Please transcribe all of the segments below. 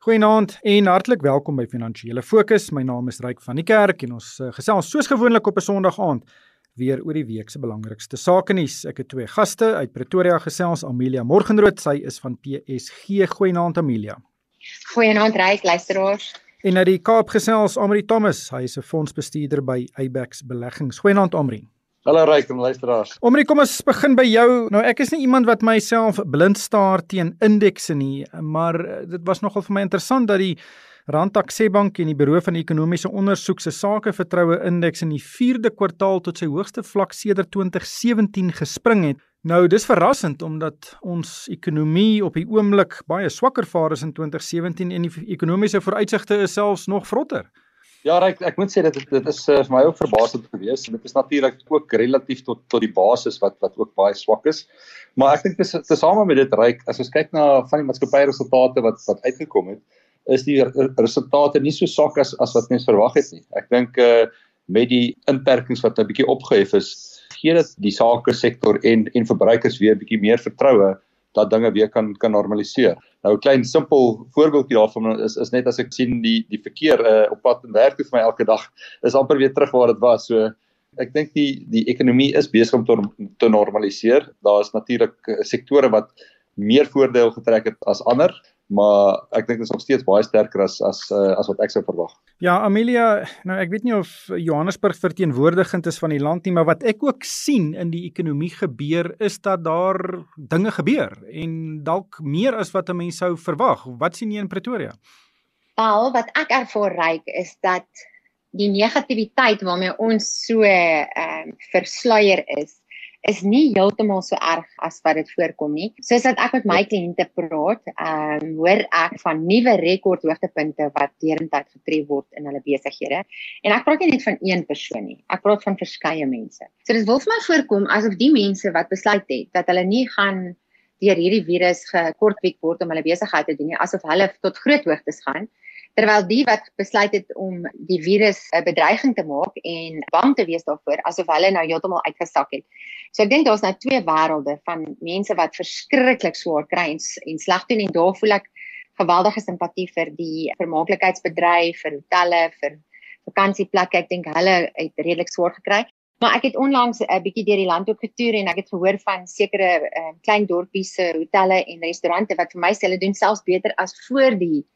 Goeienaand en hartlik welkom by Finansiële Fokus. My naam is Ryk van die Kerk en ons uh, gesels soos gewoonlik op 'n Sondag aand weer oor die week se belangrikste sake nuus. Ek het twee gaste uit Pretoria gesels, Amelia Morgenrood, sy is van PSG. Goeienaand Amelia. Goeienaand Ryk, luisteraars. En uit die Kaap gesels Amri Thomas, hy is 'n fondsbestuurder by Abex Beleggings. Goeienaand Amri. Hallo Ryk en luisteraars. Omrie, kom ons begin by jou. Nou ek is nie iemand wat myself blind staar teen indekse nie, maar eh, dit was nogal vir my interessant dat die Rand Taxebank en die Buro van Ekonomiese Ondersoek se sakevertroue indeks in die 4de kwartaal tot sy hoogste vlak sedert 2017 gespring het. Nou dis verrassend omdat ons ekonomie op die oomblik baie swakker vaar as in 2017 en die ekonomiese vooruitsigte is selfs nog vrotter. Ja, ek ek moet sê dit dit is uh, vir my ook verbaasend geweest. Dit is natuurlik ook relatief tot tot die basis wat wat ook baie swak is. Maar ek dink dis tesame met dit ryk as ons kyk na van die maatskappy resultate wat wat uitgekom het, is die resultate nie so swak as as wat mense verwag het nie. Ek dink uh met die inperkings wat 'n bietjie opgehef is, gee dit die sake sektor en en verbruikers weer bietjie meer vertroue dat dinge weer kan kan normaliseer. Nou 'n klein simpel voorbeeldjie daarvan is is net as ek sien die die verkeer uh, op pad en werk toe vir my elke dag is amper weer terug waar dit was. So ek dink die die ekonomie is besig om te, te normaliseer. Daar is natuurlik uh, sektore wat meer voordeel getrek het as ander maar ek dink dit is nog steeds baie sterker as as uh, as wat ek sou verwag. Ja, Amelia, nou ek weet nie of Johannesburg verteenwoordigend is van die land nie, maar wat ek ook sien in die ekonomie gebeur is dat daar dinge gebeur en dalk meer as wat 'n mens sou verwag. Wat sien jy in Pretoria? Wel, wat ek ervaar ryk is dat die negativiteit waarmee ons so ehm uh, versluier is is nie heeltemal so erg as wat dit voorkom nie. Soos dat ek met my kliënte praat, ehm um, hoor ek van nuwe rekord hoogtepunte wat deurentyd getref word in hulle besighede. En ek praat nie net van een persoon nie. Ek praat van verskeie mense. So dit wil vir my voorkom asof die mense wat besluit het dat hulle nie gaan deur hierdie virus gekortwiek word om hulle besigheid te doen nie, asof hulle tot groot hoogtes gaan terwyl die wat besluit het om die virus 'n bedreiging te maak en bang te wees daarvoor asof hulle nou heeltemal uitgesak het. So ek dink daar's nou twee wêrelde van mense wat verskriklik swaar kry en, en sleg doen en daar voel ek geweldige simpatie vir die vermaaklikheidsbedryf, vir hotelle, vir vakansieplekke. Ek dink hulle het redelik swaar gekry. Maar ek het onlangs 'n bietjie deur die land ook getoer en ek het gehoor van sekere uh, klein dorpies se hotelle en restaurante wat vir my sê hulle doen selfs beter as voor die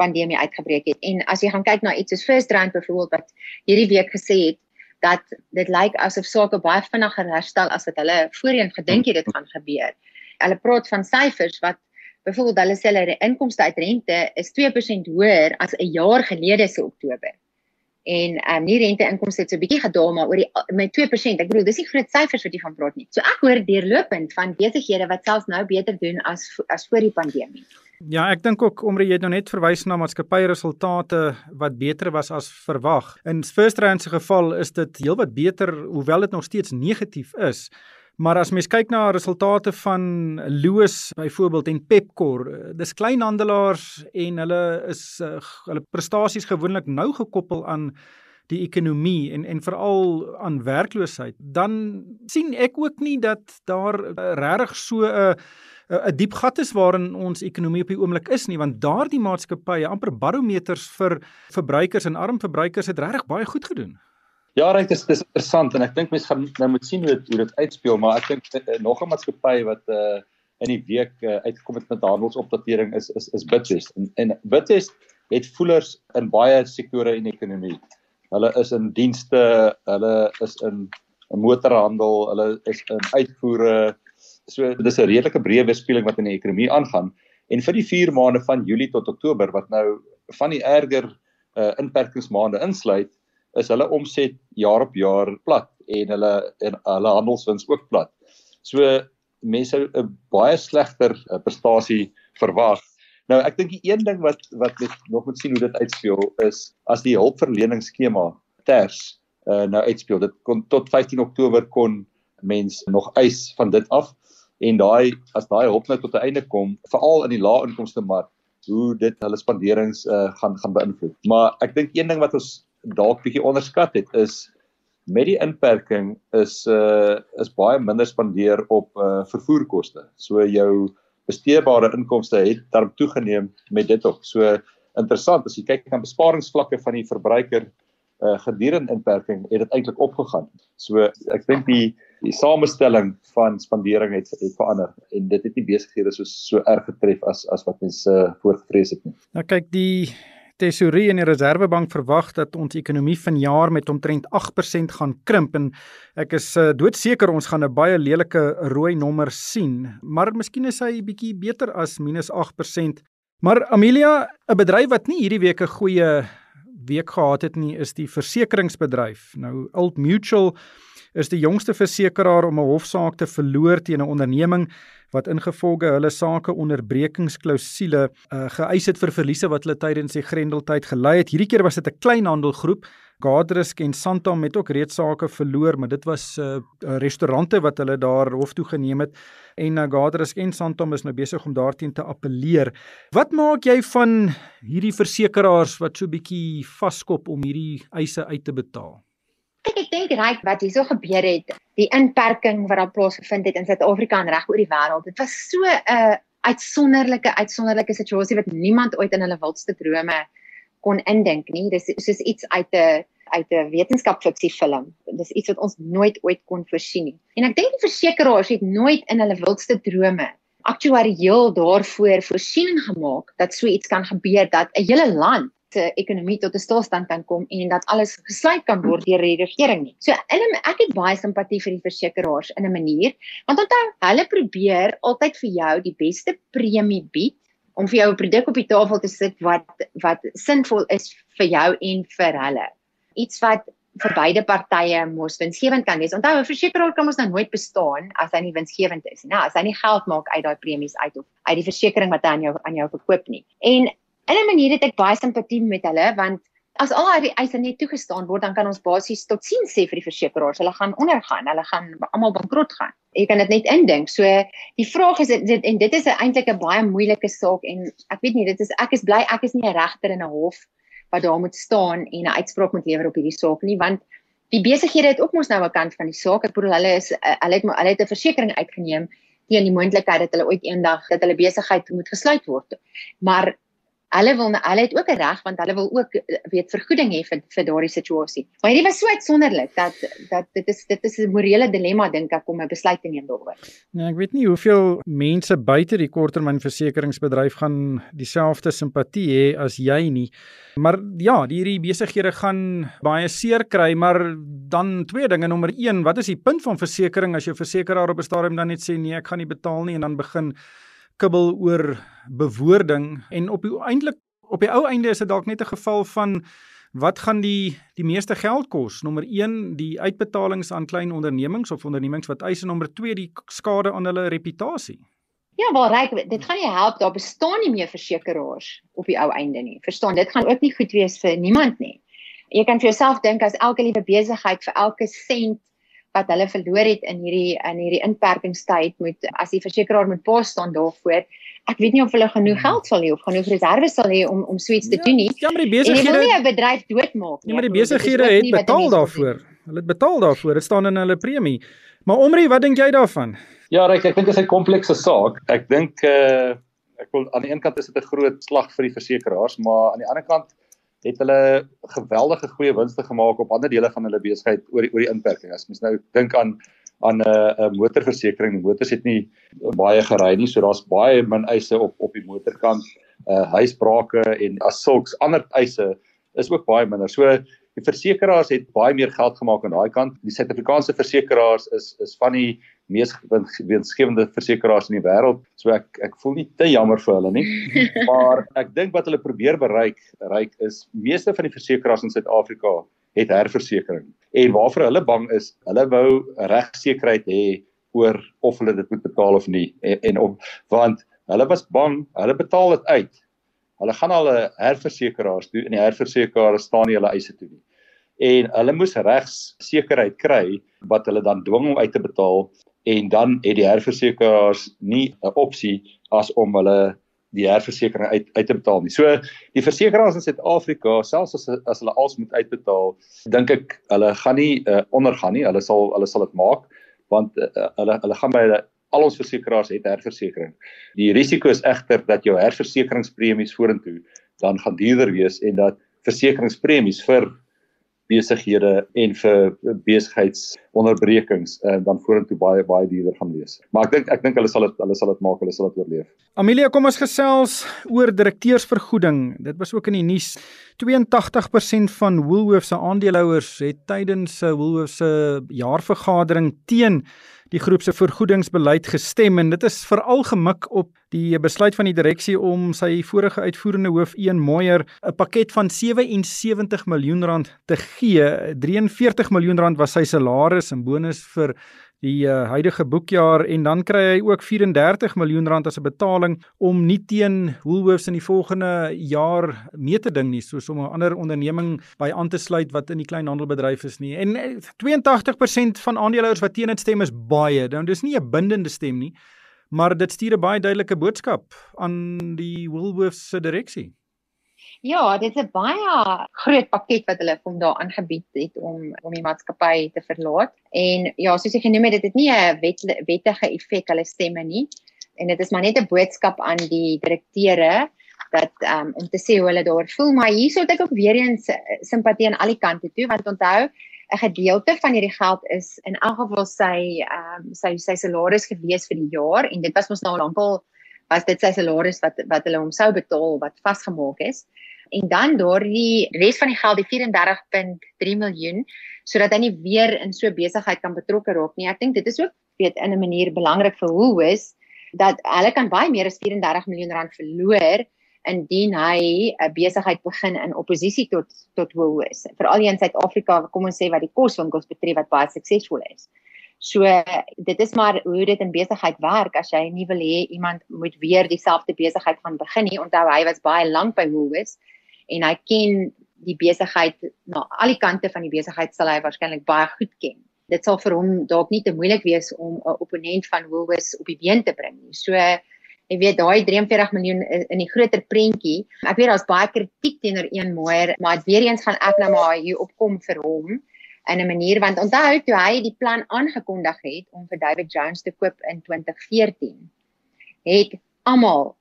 pandemie uitgebreek het. En as jy gaan kyk na iets soos First Rand byvoorbeeld wat hierdie week gesê het dat dit lyk asof sake baie vinniger herstel as wat hulle voorheen gedink het dit gaan gebeur. Hulle praat van syfers wat byvoorbeeld hulle sê hulle inkomste uit rente is 2% hoër as 'n jaar gelede se Oktober. En ehm um, nie rente inkomste het so bietjie gedaal maar oor die met 2%. Ek bedoel dis nie groot syfers wat jy van praat nie. So ek hoor deurlopend van besighede wat selfs nou beter doen as as voor die pandemie. Ja, ek dink ook omdat jy nou net verwys na maatskappy resultate wat beter was as verwag. In First Rand se geval is dit heelwat beter hoewel dit nog steeds negatief is. Maar as mens kyk na resultate van Loos byvoorbeeld en Pepkor, dis kleinhandelaars en hulle is uh, hulle prestasies gewoonlik nou gekoppel aan die ekonomie en en veral aan werkloosheid, dan sien ek ook nie dat daar uh, regtig so 'n uh, 'n diep gat is waarin ons ekonomie op die oomblik is nie want daardie maatskappye amper barometers vir verbruikers en arm verbruikers het regtig baie goed gedoen. Ja, reg, dit is dis interessant en ek dink mense gaan nou moet sien hoe dit hoe dit uitspeel, maar ek dink uh, nog 'n maatskappy wat uh in die week uh, uitgekom het met handelsopdatering is is is Bitvest en, en Bitvest het voelers in baie sektore in die ekonomie. Hulle is in dienste, hulle is in 'n motorhandel, hulle is in uitvoere, So dis 'n redelike breë weerspieëling wat in die ekonomie aangaan en vir die 4 maande van Julie tot Oktober wat nou van die erger uh, inperkingsmaande insluit, is hulle omset jaar op jaar plat en hulle en hulle handelswins ook plat. So mense 'n baie slegter uh, prestasie verwag. Nou ek dink die een ding wat wat net nog moet sien hoe dit uitspeel is as die hulpverleningsskema TERS uh, nou uitspeel. Dit kon tot 15 Oktober kon mens nog eis van dit af en daai as daai hulp nou tot 'n einde kom, veral in die lae inkomste mark, hoe dit hulle spanderings uh, gaan gaan beïnvloed. Maar ek dink een ding wat ons dalk bietjie onderskat het is met die inperking is uh is baie minder spandeer op uh vervoerkoste. So jou besteedbare inkomste het daarom toegeneem met dit ook. So interessant as jy kyk na besparingsvlakke van die verbruiker uh, gedurende inperking het dit eintlik opgegaan. So ek dink die die samestelling van spandering het het verander en dit het nie besighede so so erg getref as as wat mense uh, voorgevrees het nie. Nou kyk die Tesorie en die Reserwebank verwag dat ons ekonomie vanjaar met omtrent 8% gaan krimp en ek is uh, doodseker ons gaan 'n baie lelike rooi nommer sien, maar miskien is hy bietjie beter as -8%. Maar Amelia, 'n bedryf wat nie hierdie week 'n goeie week gehad het nie, is die versekeringsbedryf. Nou Old Mutual is die jongste versekeraar om 'n hofsaak te verloor teen 'n onderneming wat ingevolge hulle sake onderbrekingsklausule uh, geëis het vir verliese wat hulle tydens die Grendeltyd gelei het. Hierdie keer was dit 'n kleinhandelgroep. Gadrisk en Santam het ook reeds sake verloor, maar dit was 'n uh, restaurante wat hulle daar hof toe geneem het en uh, Gadrisk en Santam is nou besig om daarteen te appeleer. Wat maak jy van hierdie versekeraars wat so bietjie vaskop om hierdie eise uit te betaal? Kyk, ek dink reg wat hierso gebeur het, die inperking wat daar plaasgevind het in Suid-Afrika en reg oor die wêreld. Dit was so 'n uh, uitsonderlike uitsonderlike situasie wat niemand ooit in hulle wildste drome kon indink nie. Dis soos iets uit 'n uit 'n wetenskapfiksie film. Dis iets wat ons nooit ooit kon voorsien nie. En ek dink die versekerings het nooit in hulle wildste drome aktuarieel daarvoor voorsiening gemaak dat so iets kan gebeur dat 'n hele land se ekonomie tot 'n stilstand kan kom en dat alles gesluit kan word deur die regering nie. So 'n ek het baie simpatie vir die versekeraars in 'n manier, want onthou, hulle probeer altyd vir jou die beste premie bied om vir jou 'n produk op die tafel te sit wat wat sinvol is vir jou en vir hulle. Iets wat vir beide partye mos winsgewend kan wees. Onthou, 'n versekeraar kan mos nou nooit bestaan as hy nie winsgewend is nie. Nou, as hy nie geld maak uit daai premies uit of uit die versekerings wat hy aan jou aan jou verkoop nie. En in 'n manier het ek baie simpatie met hulle want as al hierdie eise net toegestaan word dan kan ons basies tot sien sê vir die versekeraars hulle gaan ondergaan hulle gaan almal bankrot gaan. Jy kan dit net indink. So die vraag is dit en dit is eintlik 'n baie moeilike saak en ek weet nie dit is ek is bly ek is nie 'n regter in 'n hof wat daar moet staan en 'n uitspraak moet lewer op hierdie saak nie want die besighede het ook mos nou 'n kant van die saak. Ek bedoel hulle is hulle het hulle het 'n versekering uitgeneem teen die moontlikheid dat hulle ooit eendag dat hulle besigheid moet gesluit word. Maar hulle wil hulle het ook 'n reg want hulle wil ook eh, weet vergoeding hê vir vir daardie situasie. Maar hierdie was so uitsonderlik dat dat dit is dit is 'n morele dilemma dink ek om 'n besluit te neem daaroor. Nee, ek weet nie hoeveel mense buite die korttermynversekeringsbedryf gaan dieselfde simpatie hê as jy nie. Maar ja, hierdie besighede gaan baie seer kry, maar dan twee dinge. Nommer 1, wat is die punt van versekerings as jou versekeraar op 'n stadium dan net sê nee, ek gaan nie betaal nie en dan begin kibbel oor bewoording en op die eintlik op die ou einde is dit dalk net 'n geval van wat gaan die die meeste geld kos? Nommer 1 die uitbetalings aan klein ondernemings of ondernemings wat eis en nommer 2 die skade aan hulle reputasie. Ja, wel reg, dit gaan nie help daar bestaan nie meer versekerings op die ou einde nie. Verstaan, dit gaan ook nie goed wees vir niemand nie. Jy kan vir jouself dink as elke liewe besigheid vir elke sent wat hulle verloor het in hierdie in hierdie inperkingstyd moet as die versekeraar moet pas staan daarvoor. Ek weet nie of hulle genoeg hmm. geld sal hê of genoeg reserve sal hê om om so iets te ja, doen nie. Ja, maar die besighede wil nie 'n bedryf doodmaak nie. Ja, maar die besighede het betaal daarvoor. Hulle het betaal daarvoor. Dit staan in hulle premie. Maar Omri, wat dink jy daarvan? Ja, Ryk, ek dink dit is 'n komplekse saak. Ek dink uh ek wil aan die een kant is dit 'n groot slag vir die versekeraars, maar aan die ander kant het hulle geweldige goeie winste gemaak op ander dele van hulle besigheid oor die oor die inperking. As mens nou dink aan aan 'n uh, 'n motorversekering, motors het nie baie gery nie, so daar's baie min eise op op die motorkant. Uh huisbrake en as sulks ander eise is ook baie minder. So die versekeraars het baie meer geld gemaak aan daai kant. Die Suid-Afrikaanse versekeraars is is van die mees winsgewende versekeraars in die wêreld. So ek ek voel nie te jammer vir hulle nie. Maar ek dink wat hulle probeer bereik, reik is meeste van die versekeraars in Suid-Afrika het herversekering. En waarvoor hulle bang is, hulle wou regsekerheid hê oor of hulle dit moet betaal of nie en, en op want hulle was bang, hulle betaal dit uit. Hulle gaan al 'n herversekeraars toe en die herversekeraars staan nie hulle eise toe nie. En hulle moes regs sekerheid kry wat hulle dan dwing om uit te betaal en dan het die herversekeraars nie 'n opsie as om hulle die herversekering uit uit te betaal nie. So die versekeraars in Suid-Afrika, selfs as as hulle als moet uitbetaal, dink ek hulle gaan nie uh, ondergaan nie. Hulle sal hulle sal dit maak want uh, hulle hulle gaan by al ons versekerings het herversekering. Die risiko is egter dat jou herversekeringspremies vorentoe dan gaan duurder wees en dat versekeringspremies vir besighede en vir besigheidsonderbrekings uh, dan vorentoe baie baie duurder gaan wees. Maar ek dink ek dink hulle sal dit hulle sal dit maak, hulle sal dit oorleef. Amelia, kom ons gesels oor direkteursvergoeding. Dit was ook in die nuus. 82% van Woolworths se aandeelhouers het tydens se Woolworths se jaarvergadering teen die groep se vergoedingsbeleid gestem en dit is veral gemik op die besluit van die direksie om sy vorige uitvoerende hoof Ian Moyer 'n pakket van 77 miljoen rand te gee. 43 miljoen rand was sy salaris en bonus vir die uh, huidige boekjaar en dan kry hy ook 34 miljoen rand as 'n betaling om nie teen Woolworths in die volgende jaar mee te ding nie soos om 'n ander onderneming by aan te sluit wat in die kleinhandelbedryf is nie. En 82% eh, van aandeelhouers wat teen dit stem is baie. Nou dis nie 'n bindende stem nie, maar dit stuur 'n baie duidelike boodskap aan die Woolworths se direksie. Ja, dit is 'n baie groot pakket wat hulle kom daar aangebied het om om die maatskappy te verlaat. En ja, soos ek genoem het, dit het nie 'n wet, wettige effek hulle stemme nie. En dit is maar net 'n boodskap aan die direkteure dat um, om te sê hoe hulle daar voel, maar hierso het ek ook weer eens eh, simpatie aan al die kante toe want onthou 'n gedeelte van hierdie geld is in elk geval sy ehm um, sy sy salaris gewees vir die jaar en dit was mos nou lankal was dit sy salaris wat wat hulle hom sou betaal wat vasgemaak is en dan daardie res van die geld die 34.3 miljoen sodat hy nie weer in so besigheid kan betrokke raak nie. Ek dink dit is ook weet in 'n manier belangrik vir Woolworths dat hulle kan baie meer as 34 miljoen rand verloor indien hy 'n besigheid begin in oppositie tot tot Woolworths. Veral in Suid-Afrika, kom ons sê wat die koswinkels betref wat baie suksesvol is. So dit is maar hoe dit in besigheid werk as jy nie wil hê iemand moet weer dieselfde besigheid gaan begin nie. Onthou hy was baie lank by Woolworths en hy ken die besigheid na al die kante van die besigheid sal hy waarskynlik baie goed ken. Dit sal vir hom dalk nie te moeilik wees om 'n opponent van Woolworths op die been te bring nie. So jy weet daai 43 miljoen in die groter prentjie. Ek weet daar's baie kritiek teenoor een moer, maar weer eens gaan ek nou maar hier opkom vir hom in 'n manier want onthou toe hy die plan aangekondig het om vir David Jones te koop in 2014 het almal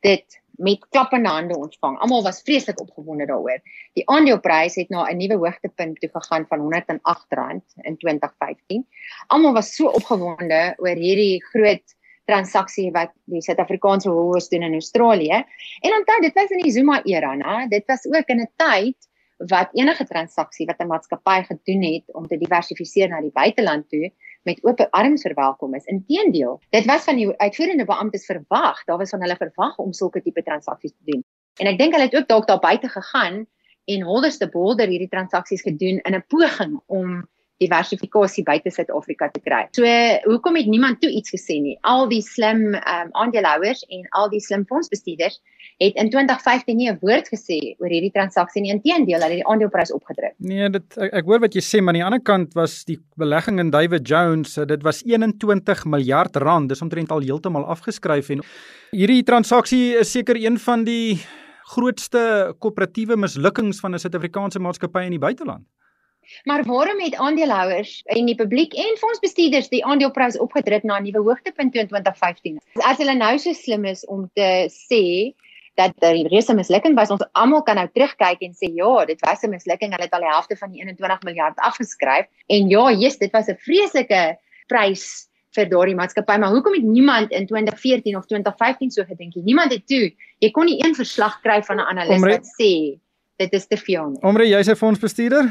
dit met klappende hande ontvang. Almal was vreeslik opgewonde daaroor. Die aandeleprys het na 'n nuwe hoogtepunt toe gegaan van R108 in 2015. Almal was so opgewonde oor hierdie groot transaksie wat die Suid-Afrikaanse Woolworths doen in Australië. En onthou, dit was in die Zuma era, né? Dit was ook in 'n tyd wat enige transaksie wat 'n maatskappy gedoen het om te diversifiseer na die buiteland toe met oop arms verwelkom is. Inteendeel, dit was van die uitvoerende beamptes verwag, daar was van hulle verwag om sulke tipe transaksies te doen. En ek dink hulle het ook dalk daar buite gegaan en holderste bolder hierdie transaksies gedoen in 'n poging om diversifikasie buite Suid-Afrika te kry. So hoekom het niemand toe iets gesê nie? Al die slim um, aandeelhouers en al die slim fondsbestuurders het in 2015 nie 'n woord gesê oor hierdie transaksie nie. Inteendeel, hulle het die aandeleprys opgedruk. Nee, dit ek, ek hoor wat jy sê, maar aan die ander kant was die belegging in David Jones, dit was 21 miljard rand. Dis omtrent al heeltemal afgeskryf en hierdie transaksie is seker een van die grootste koöperatiewe mislukkings van 'n Suid-Afrikaanse maatskappy in die buiteland. Maar waarom het aandeelhouers en die publiek en fondsbestuurders die aandeleprys opgedruk na 'n nuwe hoogtepunt in 2015? As hulle nou so slim is om te sê dat die reuse mislukking was, ons almal kan nou terugkyk en sê ja, dit was 'n mislukking. Hulle het al die helfte van die 21 miljard afgeskryf en ja, yes, dit was 'n vreeslike prys vir daardie maatskappy, maar hoekom het niemand in 2014 of 2015 so gedink nie? Niemand het toe. Jy kon nie een verslag kry van 'n analis wat sê dit is te veel nie. Omre, jy's 'n fondsbestuurder?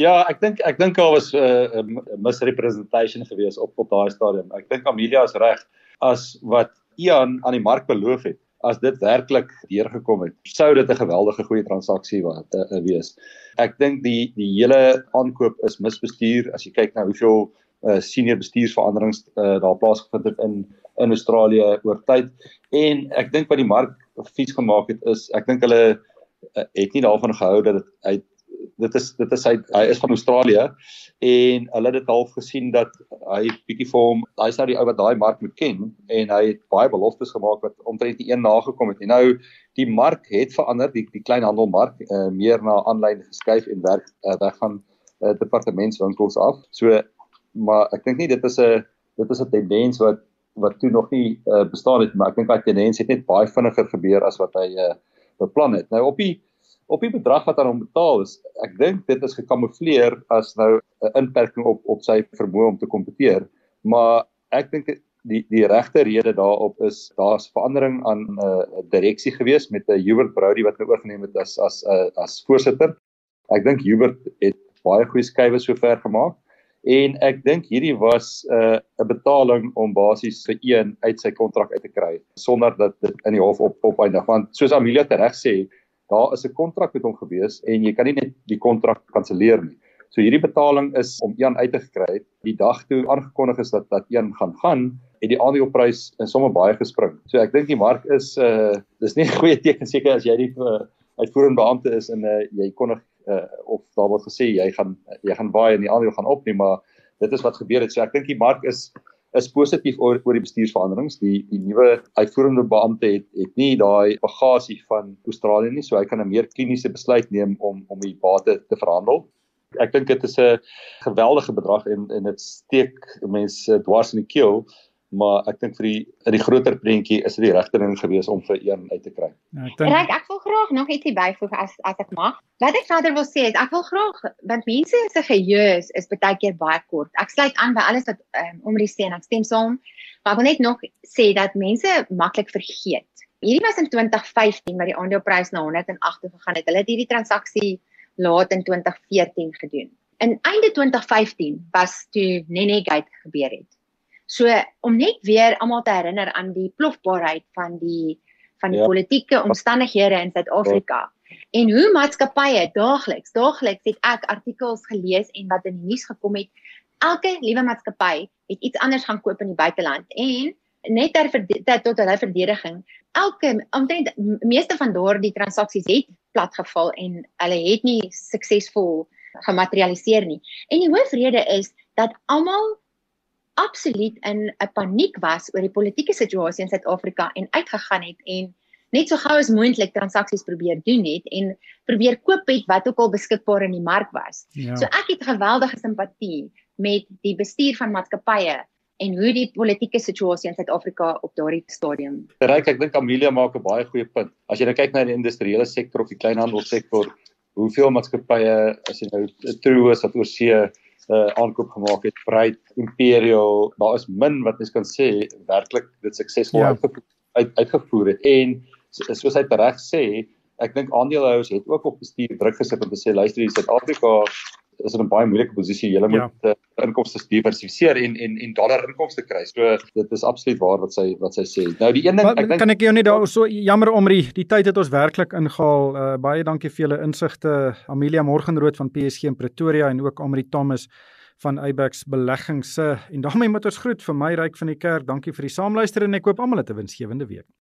Ja, ek dink ek dink daar was 'n uh, uh, misrepresentation gewees op op daai stadium. Ek dink Amelia is reg as wat Ian aan die mark beloof het. As dit werklik deurgekom het, sou dit 'n geweldige goeie transaksie wat uh, uh, wees. Ek dink die die hele aankoop is misbestuur as jy kyk na hoeveel uh, senior bestuursveranderings uh, daar plaasgevind het in in Australië oor tyd en ek dink wat die mark fiets gemaak het is ek dink hulle uh, het nie daarvan gehou dat dit uit dit is dit is hy hy is van Australië en hulle het dit half gesien dat hy bietjie vir hom hy's nou die ou wat daai mark moet ken en hy het baie beloftes gemaak wat omtrent die een nagekom het en nou die mark het verander die die kleinhandelmark uh, meer na aanlyn geskuif en werk uh, weg van uh, departementswinkels af so maar ek dink nie dit is 'n dit is 'n tendens wat wat toe nog nie uh, bestaan het, maar ek dink daai tendens het net baie vinniger gebeur as wat hy uh, beplan het. Nou op die op die bedrag wat aan hom betaal is, ek dink dit is gekamoufleer as nou 'n inperking op op sy vermoë om te kompeteer, maar ek dink die die regte rede daarop is daar's verandering aan 'n uh, direksie gewees met 'n uh, Hubert Brody wat nou oorgeneem het as as uh, as voorsitter. Ek dink Hubert het baie goeie skuwe sover gemaak en ek dink hierdie was 'n uh, betaling om basies vir een uit sy kontrak uit te kry sonder dat dit in die hof op opeindig want soos Amelia tereg sê daar is 'n kontrak met hom gewees en jy kan nie net die kontrak kanselleer nie. So hierdie betaling is om een uit te kry. Die dag toe aangekondig is dat dat een gaan gaan, het die aandeleprys in somme baie gespring. So ek dink die mark is uh dis nie 'n goeie teken seker as jy die uh, uitvoerende beampte is en uh jy kondig uh of daar word gesê jy gaan jy gaan baie en die aandele gaan op nie, maar dit is wat gebeur het. So ek dink die mark is is positief oor oor die bestuursveranderings. Die die nuwe uitvoerende beampte het het nie daai bagasie van Australië nie, so hy kan 'n meer kliniese besluit neem om om die bate te verhandel ek dink dit is 'n geweldige bedrag en en dit steek mense dwars in die keel maar ek dink vir die in die groter prentjie is dit die regte ding gewees om vir een uit te kry. Ja, ek dink ek, ek wil graag nog ietsie byvoeg as as ek mag. Wat ek verder wil sê is ek wil graag want mense se geheue is, is baie keer baie kort. Ek sluit aan by alles wat um, Omri sê en ek stem saam. Maar ek wil net nog sê dat mense maklik vergeet. Hierdie was in 2015 waar die aandeleprys na 108 gegaan het. Hulle het hierdie transaksie laat in 2014 gedoen. In einde 2015 was toe Nenegate gebeur het. So om net weer almal te herinner aan die plofbaarheid van die van die ja. politieke omstandighede in Suid-Afrika ja. en hoe maatskappye daagliks daagliks het ek artikels gelees en wat in die nuus gekom het elke liewe maatskappy het iets anders gaan koop in die buiteland en net ter tot hulle verdediging elke omtrent meeste van daardie transaksies het platgeval en hulle het nie suksesvol gematerialiseer nie. En die hoofrede is dat almal absoluut in 'n paniek was oor die politieke situasie in Suid-Afrika en uitgegaan het en net so gou as moontlik transaksies probeer doen het en probeer koop het wat ook al beskikbaar in die mark was. Ja. So ek het geweldige simpatie met die bestuur van maatskappye en hoe die politieke situasie in Suid-Afrika op daardie stadium. Ryk, ek dink Amelia maak 'n baie goeie punt. As jy nou kyk na die industriële sektor of die kleinhandelsektor, hoeveel maatskappye as jy nou Truus wat oor see uh, aankoop gemaak het, Bright, Imperial, daar is min wat mens kan sê werklik dit suksesvol ja. uit, uitgevoer het en soos hy reg sê, ek dink aandeelhouers het ook op bestuur druk gesit om te sê luister hier Suid-Afrika is in 'n baie moeilike posisie. Jy moet ja. uh, inkomste diversifiseer en en en dollar inkomste kry. So dit is absoluut waar wat sy wat sy sê. Nou die een ding ek dink kan ek jou net daar so jammer omrie die tyd het ons werklik ingehaal. Uh, baie dankie vir julle insigte Amelia Morgenrood van PSG in Pretoria en ook Omrie Thomas van Eyebax beleggings se en daarmee moet ons groet vir my ryk van die kerk. Dankie vir die saamluister en ek hoop almal het 'n winsgewende week.